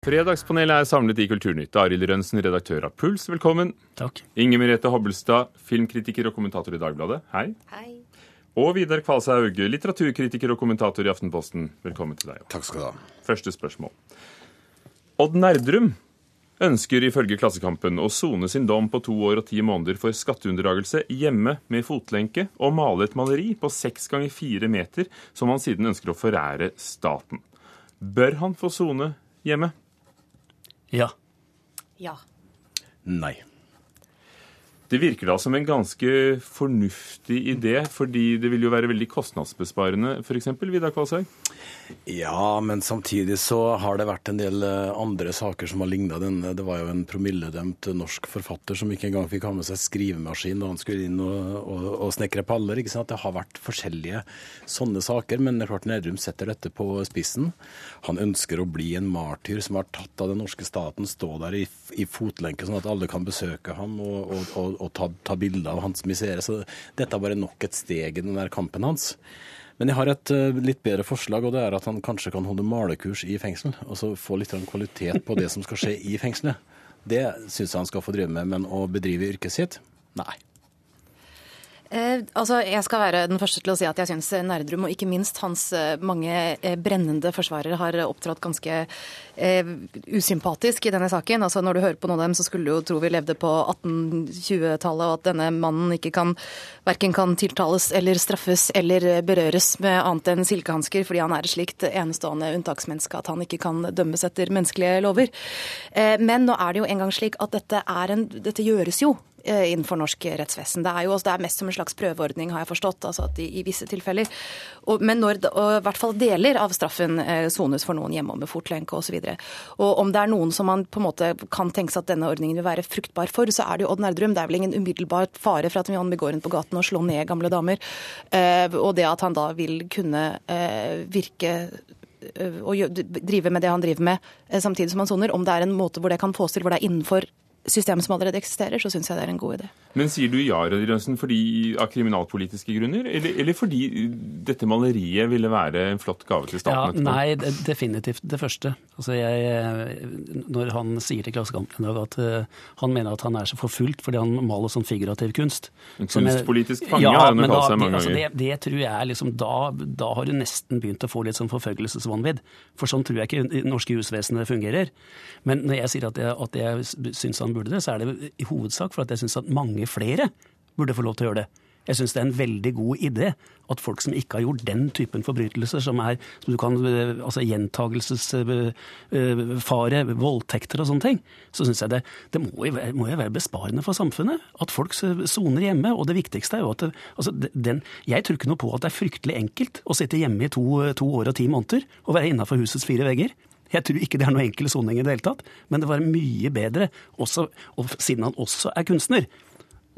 Fredagspanelet er samlet i Kulturnytt. Arild Rønsen, redaktør av Puls, velkommen. Takk. Inger Merete Hobbelstad, filmkritiker og kommentator i Dagbladet, hei. Hei. Og Vidar Kvalshaug, litteraturkritiker og kommentator i Aftenposten, velkommen til deg. Takk skal du ha. Første spørsmål. Odd Nerdrum ønsker ifølge Klassekampen å sone sin dom på to år og ti måneder for skatteunndragelse hjemme med fotlenke og male et maleri på seks ganger fire meter som han siden ønsker å forære staten. Bør han få sone hjemme? Ja. Ja. Nei. Det virker da som en ganske fornuftig idé, fordi det vil jo være veldig kostnadsbesparende, f.eks. Vidar Kvalshaug? Ja, men samtidig så har det vært en del eh, andre saker som har ligna den. Det var jo en promilledømt norsk forfatter som ikke engang fikk ha med seg skrivemaskin da han skulle inn og, og, og snekre paller. ikke sant? Det har vært forskjellige sånne saker, men det er klart Nerdrum setter dette på spissen. Han ønsker å bli en martyr som har tatt av den norske staten, stå der i, i fotlenke sånn at alle kan besøke ham og, og, og ta, ta bilder av hans misere. Så dette er bare nok et steg i den der kampen hans. Men jeg har et uh, litt bedre forslag, og det er at han kanskje kan holde malekurs i fengsel. Og så få litt kvalitet på det som skal skje i fengselet. Det syns jeg han skal få drive med, men å bedrive yrket sitt? Nei. Eh, altså, Jeg skal være den første til å si at jeg syns Nerdrum, og ikke minst hans eh, mange eh, brennende forsvarere, har opptrådt ganske eh, usympatisk i denne saken. Altså, Når du hører på noen av dem, så skulle du jo tro vi levde på 1820-tallet, og at denne mannen ikke kan verken kan tiltales eller straffes eller berøres med annet enn silkehansker, fordi han er et slikt enestående unntaksmenneske at han ikke kan dømmes etter menneskelige lover. Eh, men nå er det jo engang slik at dette, en, dette gjøres jo innenfor norsk rettsvesen. Det er jo det er mest som en slags prøveordning, har jeg forstått, altså at i, i visse tilfeller. Og, men når og i hvert fall deler av straffen eh, sones for noen hjemme med fotlenke osv. Om det er noen som man på en måte kan tenke seg at denne ordningen vil være fruktbar for, så er det jo Odd Nerdrum. Det er vel ingen umiddelbar fare for at han gå rundt på gaten og slå ned gamle damer. Eh, og det at han da vil kunne eh, virke eh, og drive med det han driver med eh, samtidig som han soner, om det er en måte hvor det kan fås til, hvor det er innenfor systemet som allerede eksisterer, så syns jeg det er en god idé. Men sier du ja, Rødrønsen, fordi av kriminalpolitiske grunner, eller, eller fordi dette maleriet ville være en flott gave til staten? Ja, nei, det- definitivt det første. Altså jeg, eh, når han sier til Klassekampen i dag at eh, han mener at han er så forfulgt fordi han maler sånn figurativ kunst. En kunstpolitisk fange har han kalt seg mange altså ganger. Det, det tror jeg er liksom, da, da har du nesten begynt å få litt sånn forfølgelsesvanvidd. For sånn tror jeg ikke det norske jusvesenet fungerer. Men når jeg sier at jeg, at jeg syns han burde det, så er det i hovedsak for at jeg syns at mange flere burde få lov til å gjøre det. Jeg syns det er en veldig god idé at folk som ikke har gjort den typen forbrytelser, som er som kan, eh, altså gjentagelsesfare, voldtekter og sånne ting, så syns jeg det, det må, jo må jo være besparende for samfunnet. At folk soner hjemme. Og det viktigste er jo at det, altså den, Jeg tror ikke noe på at det er fryktelig enkelt å sitte hjemme i to, to år og ti måneder og være innafor husets fire vegger. Jeg tror ikke det er noe enkel soning i det hele tatt, men det var mye bedre, også, og siden han også er kunstner.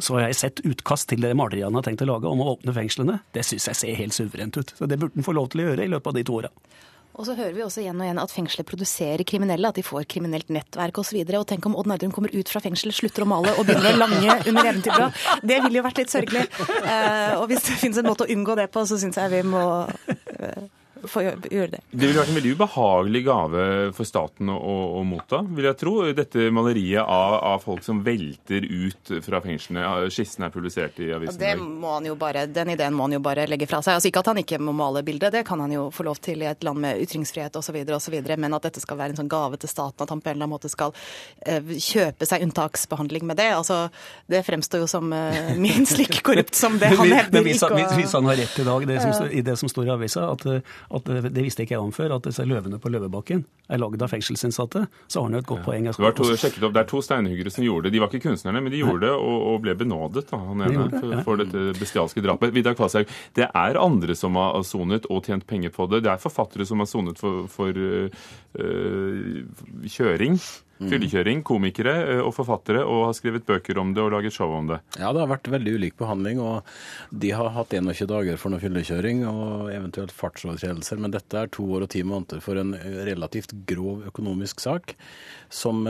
Så har jeg sett utkast til det maleriet han har tenkt å lage om å åpne fengslene. Det syns jeg ser helt suverent ut. Så det burde han få lov til å gjøre i løpet av de to åra. Og så hører vi også igjen og igjen at fengselet produserer kriminelle, at de får kriminelt nettverk osv. Og, og tenk om Odd Nerdrum kommer ut fra fengselet, slutter å male og begynner å lange under eventyrblad. Det ville jo vært litt sørgelig. Eh, og hvis det finnes en måte å unngå det på, så syns jeg vi må få gjøre, det. Det ville vært en veldig ubehagelig gave for staten å, å, motta, vil jeg tro. Dette maleriet av, av folk som velter ut fra fengslene. Skissen er publisert i avisen. det må han jo bare, Den ideen må han jo bare legge fra seg. Altså Ikke at han ikke må male bildet, det kan han jo få lov til i et land med ytringsfrihet osv., men at dette skal være en sånn gave til staten, at han på en eller annen måte skal eh, kjøpe seg unntaksbehandling med det. altså Det fremstår jo som eh, minst like korrupt som det han hevder. hvis, han har rett i dag det som, i det som står i avisa, at, at det visste ikke jeg om før, at disse løvene på Løvebakken er lagd av fengselsinnsatte, så har han jo et godt poeng. Jeg Det, to, opp, det er to steinhuggere som gjorde det. De var ikke kunstnerne, men de gjorde det og, og ble benådet, da, han ene, de det, for, ja. for dette bestialske drapet. Vidar Kvalshaug, det er andre som har sonet og tjent penger på det. Det er forfattere som har sonet for, for øh, kjøring. Fyllekjøring, komikere og forfattere, og har skrevet bøker om det og laget show om det. Ja, det har vært veldig ulik behandling, og de har hatt 21 dager for noe fyllekjøring og eventuelt fartsovertredelser, men dette er to år og ti måneder for en relativt grov økonomisk sak, som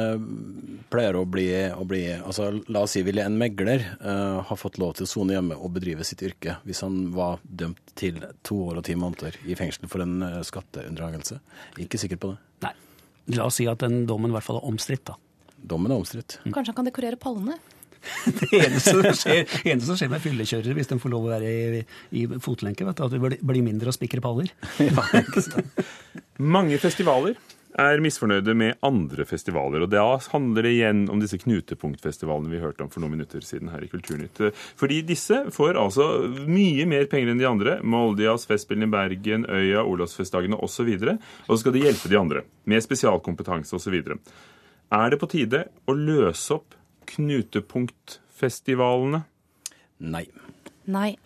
pleier å bli, å bli altså La oss si ville en megler uh, ha fått lov til å sone hjemme og bedrive sitt yrke hvis han var dømt til to år og ti måneder i fengsel for en eh, skatteunndragelse. Ikke sikker på det. Nei. La oss si at den dommen i hvert fall er omstridt, da. Dommen er omstridt. Kanskje han kan dekorere pallene? Det eneste som skjer, eneste som skjer med fyllekjørere hvis de får lov å være i, i fotlenke, vet du, at det blir mindre å spikre paller. Ja. Mange festivaler er misfornøyde med andre festivaler. og Da handler det igjen om disse knutepunktfestivalene vi hørte om for noen minutter siden her i Kulturnytt. Fordi disse får altså mye mer penger enn de andre. Moldias, Festspillene i Bergen, Øya, Olavsfestdagene osv. Og, så og så skal de hjelpe de andre med spesialkompetanse osv. Er det på tide å løse opp knutepunktfestivalene? Nei. Nei.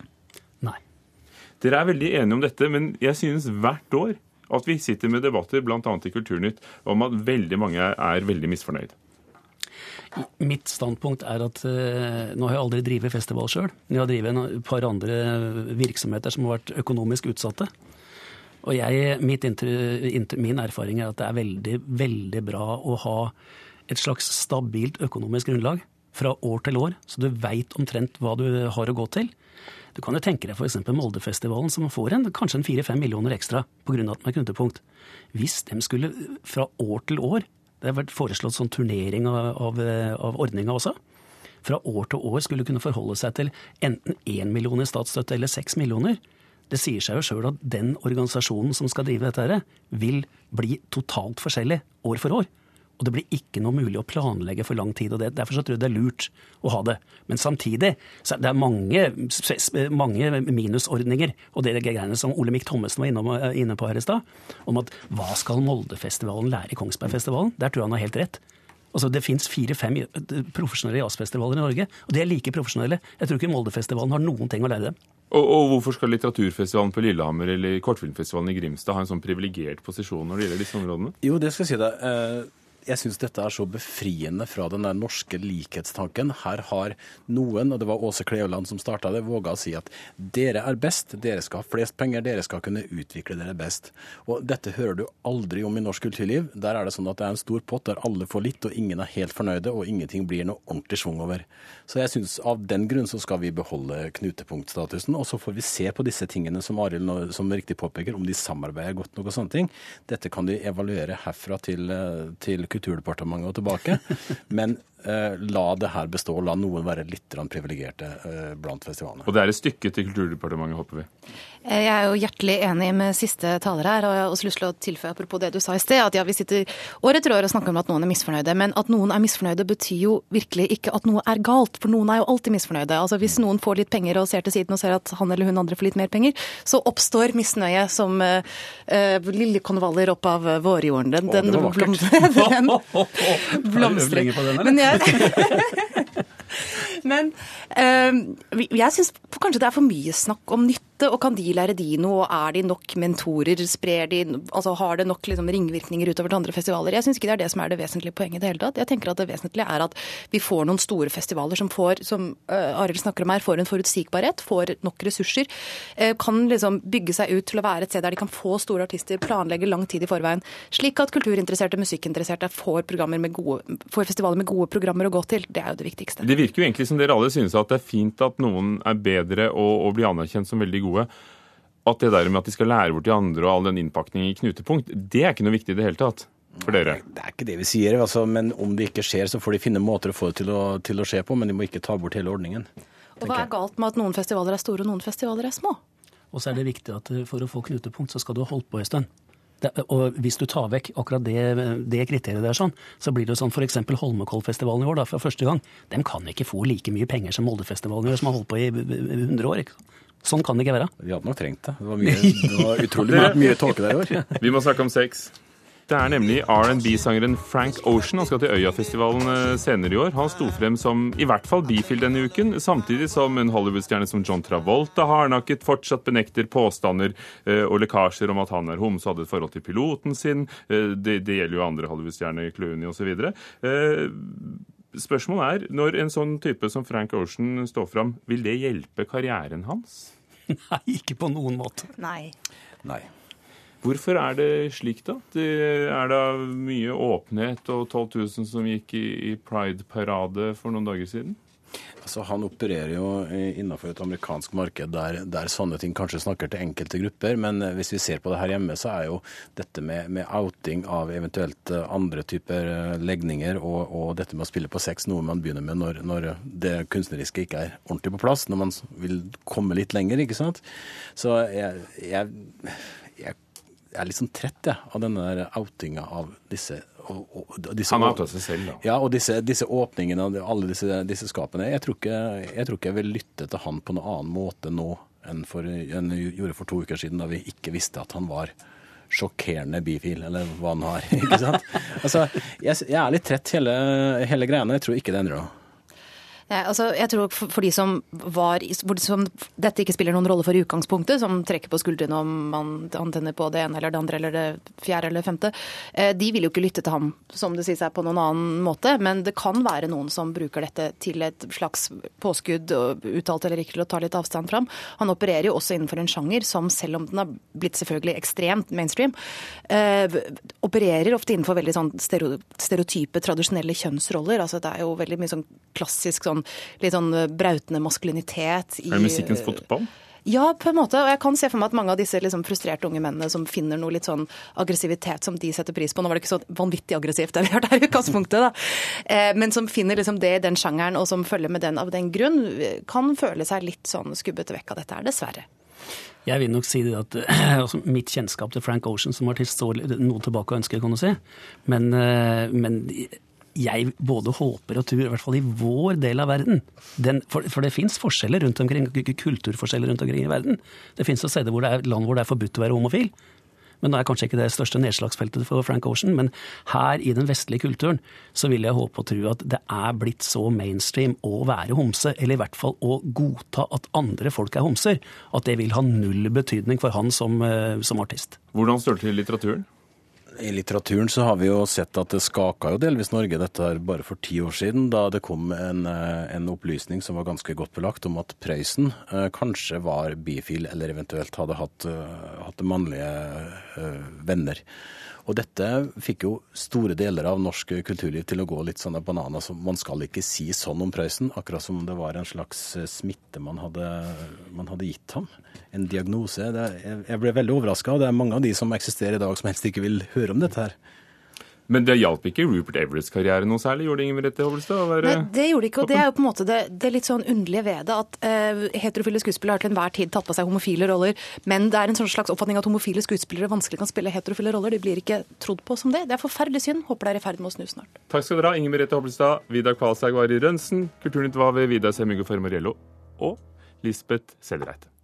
Nei. Dere er veldig enige om dette, men jeg synes hvert år at vi sitter med debatter, bl.a. i Kulturnytt, om at veldig mange er veldig misfornøyd. Mitt standpunkt er at uh, nå har jeg aldri drevet festival sjøl. Jeg har drevet et par andre virksomheter som har vært økonomisk utsatte. Og jeg, min erfaring er at det er veldig, veldig bra å ha et slags stabilt økonomisk grunnlag fra år til år, så du veit omtrent hva du har å gå til. Du kan jo tenke deg f.eks. Moldefestivalen, som får en, kanskje en fire-fem millioner ekstra pga. at den er knutepunkt. Hvis de skulle fra år til år Det har vært foreslått sånn turnering av, av, av ordninga også. Fra år til år skulle kunne forholde seg til enten én million i statsstøtte eller seks millioner. Det sier seg jo sjøl at den organisasjonen som skal drive dette, her, vil bli totalt forskjellig år for år. Og det blir ikke noe mulig å planlegge for lang tid. og det, Derfor så tror jeg det er lurt å ha det. Men samtidig så er det mange, mange minusordninger. Og det er greiene som Olemic Thommessen var inne på her i stad, om at hva skal Moldefestivalen lære i Kongsbergfestivalen? Der tror jeg han har helt rett. Altså, Det fins fire-fem profesjonelle jazzfestivaler i Norge, og de er like profesjonelle. Jeg tror ikke Moldefestivalen har noen ting å lære dem. Og, og, hvorfor skal litteraturfestivalen på Lillehammer eller kortfilmfestivalen i Grimstad ha en sånn privilegert posisjon når det gjelder disse områdene? Jo, det skal jeg si deg. Eh, jeg syns dette er så befriende fra den der norske likhetstanken. Her har noen, og det var Åse Kleveland som starta det, våga å si at dere er best, dere skal ha flest penger, dere skal kunne utvikle dere best. Og dette hører du aldri om i norsk kulturliv. Der er det sånn at det er en stor pott der alle får litt, og ingen er helt fornøyde, og ingenting blir noe ordentlig schwung over. Så jeg syns av den grunn så skal vi beholde knutepunktstatusen, og så får vi se på disse tingene som Arild som riktig påpeker, om de samarbeider godt nok og sånne ting. Dette kan de evaluere herfra til, til til Kulturdepartementet og tilbake. Men la det her bestå, la noen være litt privilegerte eh, blant festivalene. Og det er et stykke til Kulturdepartementet, håper vi. Eh, jeg er jo hjertelig enig med siste taler her, og jeg har også lyst til å tilføye apropos det du sa i sted, at ja, vi sitter år etter år og snakker om at noen er misfornøyde, men at noen er misfornøyde betyr jo virkelig ikke at noe er galt, for noen er jo alltid misfornøyde. Altså Hvis noen får litt penger og ser til siden og ser at han eller hun andre får litt mer penger, så oppstår misnøye som uh, liljekonvaller opp av vårjorden. Den, den, den, den blomstrer. Men jeg gjør. Men øh, jeg syns kanskje det er for mye snakk om nytte og kan de lære de noe? Og er de nok mentorer? Sprer de altså Har det nok liksom, ringvirkninger utover til andre festivaler? Jeg syns ikke det er det som er det vesentlige poenget i det hele tatt. Jeg tenker at det vesentlige er at vi får noen store festivaler som får, som uh, Arild snakker om her, får en forutsigbarhet, får nok ressurser. Uh, kan liksom bygge seg ut til å være et sted der de kan få store artister, planlegge lang tid i forveien. Slik at kulturinteresserte, musikkinteresserte får, gode, får festivaler med gode programmer å gå til. Det er jo det viktigste. Det virker jo egentlig som dere alle synes at det er fint at noen er bedre og, og blir anerkjent som veldig gode gode. At det der med at de skal lære bort de andre og all den innpakningen i knutepunkt, det er ikke noe viktig i det hele tatt for dere? Det er ikke det vi sier, altså, men om det ikke skjer, så får de finne måter å få det til å, til å skje på, men de må ikke ta bort hele ordningen. Og Hva er galt med at noen festivaler er store og noen festivaler er små? Og så er det viktig at for å få knutepunkt, så skal du ha holdt på en stund. Det, og hvis du tar vekk akkurat det, det kriteriet der, sånn, så blir det sånn f.eks. Holmenkollfestivalen i år, da, for første gang. De kan ikke få like mye penger som Moldefestivalen gjør, som har holdt på i 100 år. Ikke? Sånn kan det ikke være. Vi hadde nok trengt det. Det var, mye, det var utrolig mye, mye tåke der i år. Vi må snakke om sex. Det er nemlig R&B-sangeren Frank Ocean. Han skal til Øyafestivalen eh, senere i år. Han sto frem som i hvert fall bifil denne uken, samtidig som en Hollywood-stjerne som John Travolta hardnakket fortsatt benekter påstander eh, og lekkasjer om at han er homse og hadde et forhold til piloten sin. Eh, det, det gjelder jo andre Hollywood-stjerner, Clooney osv. Spørsmålet er, når en sånn type som Frank Ocean står fram, vil det hjelpe karrieren hans? Nei, ikke på noen måte. Nei. Nei. Hvorfor er det slik, da? Det er da mye åpenhet og 12 000 som gikk i, Pride-parade for noen dager siden? Altså, han opererer jo innenfor et amerikansk marked der, der, sånne ting kanskje snakker til enkelte grupper. Men eh, hvis vi ser på det her hjemme, så er jo dette med, med outing av eventuelt eh, andre typer eh, legninger og, og, dette med å spille på sex noe man begynner med når, når, det kunstneriske ikke er ordentlig på plass, når man vil komme litt lenger, ikke sant. Så jeg, jeg, jeg er litt sånn trett jeg, av denne outinga av disse og, og, disse, Han outa seg selv, da. Ja, og disse, disse åpningene og alle disse, disse skapene. Jeg tror, ikke, jeg tror, ikke, jeg vil lytte til han på noen annen måte nå enn, for, enn jeg gjorde for to uker siden, da vi ikke visste at han var sjokkerende bifil, eller hva han har. ikke sant? Altså, jeg, jeg er litt trett hele, hele greiene. Jeg tror ikke det endrer noe. Ja, altså, jeg tror for, for de som var som dette ikke spiller noen rolle for i utgangspunktet, som trekker på skuldrene om man antenner på det ene eller det andre eller det fjerde eller femte, eh, de vil jo ikke lytte til ham, som det sies her, på noen annen måte. Men det kan være noen som bruker dette til et slags påskudd, uttalt eller ikke, til å ta litt avstand fram. Han opererer jo også innenfor en sjanger som, selv om den har blitt selvfølgelig ekstremt mainstream, eh, opererer ofte innenfor veldig sånn stereotype, tradisjonelle kjønnsroller. Altså det er jo veldig mye sånn klassisk sånn sånn litt sånn eh, brautende maskulinitet i Er det musikkens fotball? Ja, på en måte. Og jeg kan se for meg at mange av disse liksom, frustrerte unge mennene som finner noe litt sånn aggressivitet som de setter pris på Nå var det ikke så vanvittig aggressivt, det vi har der i utgangspunktet, da. Eh, men som finner liksom det i den sjangeren, og som følger med den av den grunn, kan føle seg litt sånn skubbet vekk av dette her, dessverre. Jeg vil nok si det at altså, mitt kjennskap til Frank Ocean som artist står noe tilbake og ønsker, kan du si. Men, eh, men jeg både håper og tror, i hvert fall i vår del av verden den, for, for, det fins forskjeller rundt omkring, kulturforskjeller rundt omkring i verden. Det fins steder hvor det er land hvor det er forbudt å være homofil. Men nå er kanskje ikke det største nedslagsfeltet for Frank Ocean, men her i den vestlige kulturen så vil jeg håpe og tro at det er blitt så mainstream å være homse, eller i hvert fall å godta at andre folk er homser, at det vil ha null betydning for han som, eh, som artist. Hvordan står det til litteraturen? I litteraturen så har vi jo sett at det skaka jo delvis Norge dette her bare for ti år siden, da det kom en, eh, en opplysning som var ganske godt belagt om at Prøysen eh, kanskje var bifil, eller eventuelt hadde hatt, uh, hatt mannlige uh, venner. Og dette fikk jo store deler av norsk kulturliv til å gå litt sånn bananer. Så man skal ikke si sånn om Prøysen, akkurat som det var en slags eh, smitte man hadde, man hadde gitt ham. En diagnose. Det, jeg ble veldig overraska, og det er mange av de som eksisterer i dag som helst ikke vil høre om dette her. Men det hjalp ikke Rupert Everetts karriere noe særlig? Gjorde det Inger Merete Være... Nei, det gjorde det ikke. Og det er jo på en måte det, det litt sånn underlige ved det at uh, heterofile skuespillere har til enhver tid tatt på seg homofile roller, men det er en sånn slags oppfatning at homofile skuespillere vanskelig kan spille heterofile roller. De blir ikke trodd på som det. Det er forferdelig synd. Håper det er i ferd med å snu snart. Takk skal dere ha, Inger Merete Hobbelstad, Vidar Kvalshaug var i Rønsen, Kulturnytt var ved Vidar Semugho Fermariello og Lisbeth Sellreite.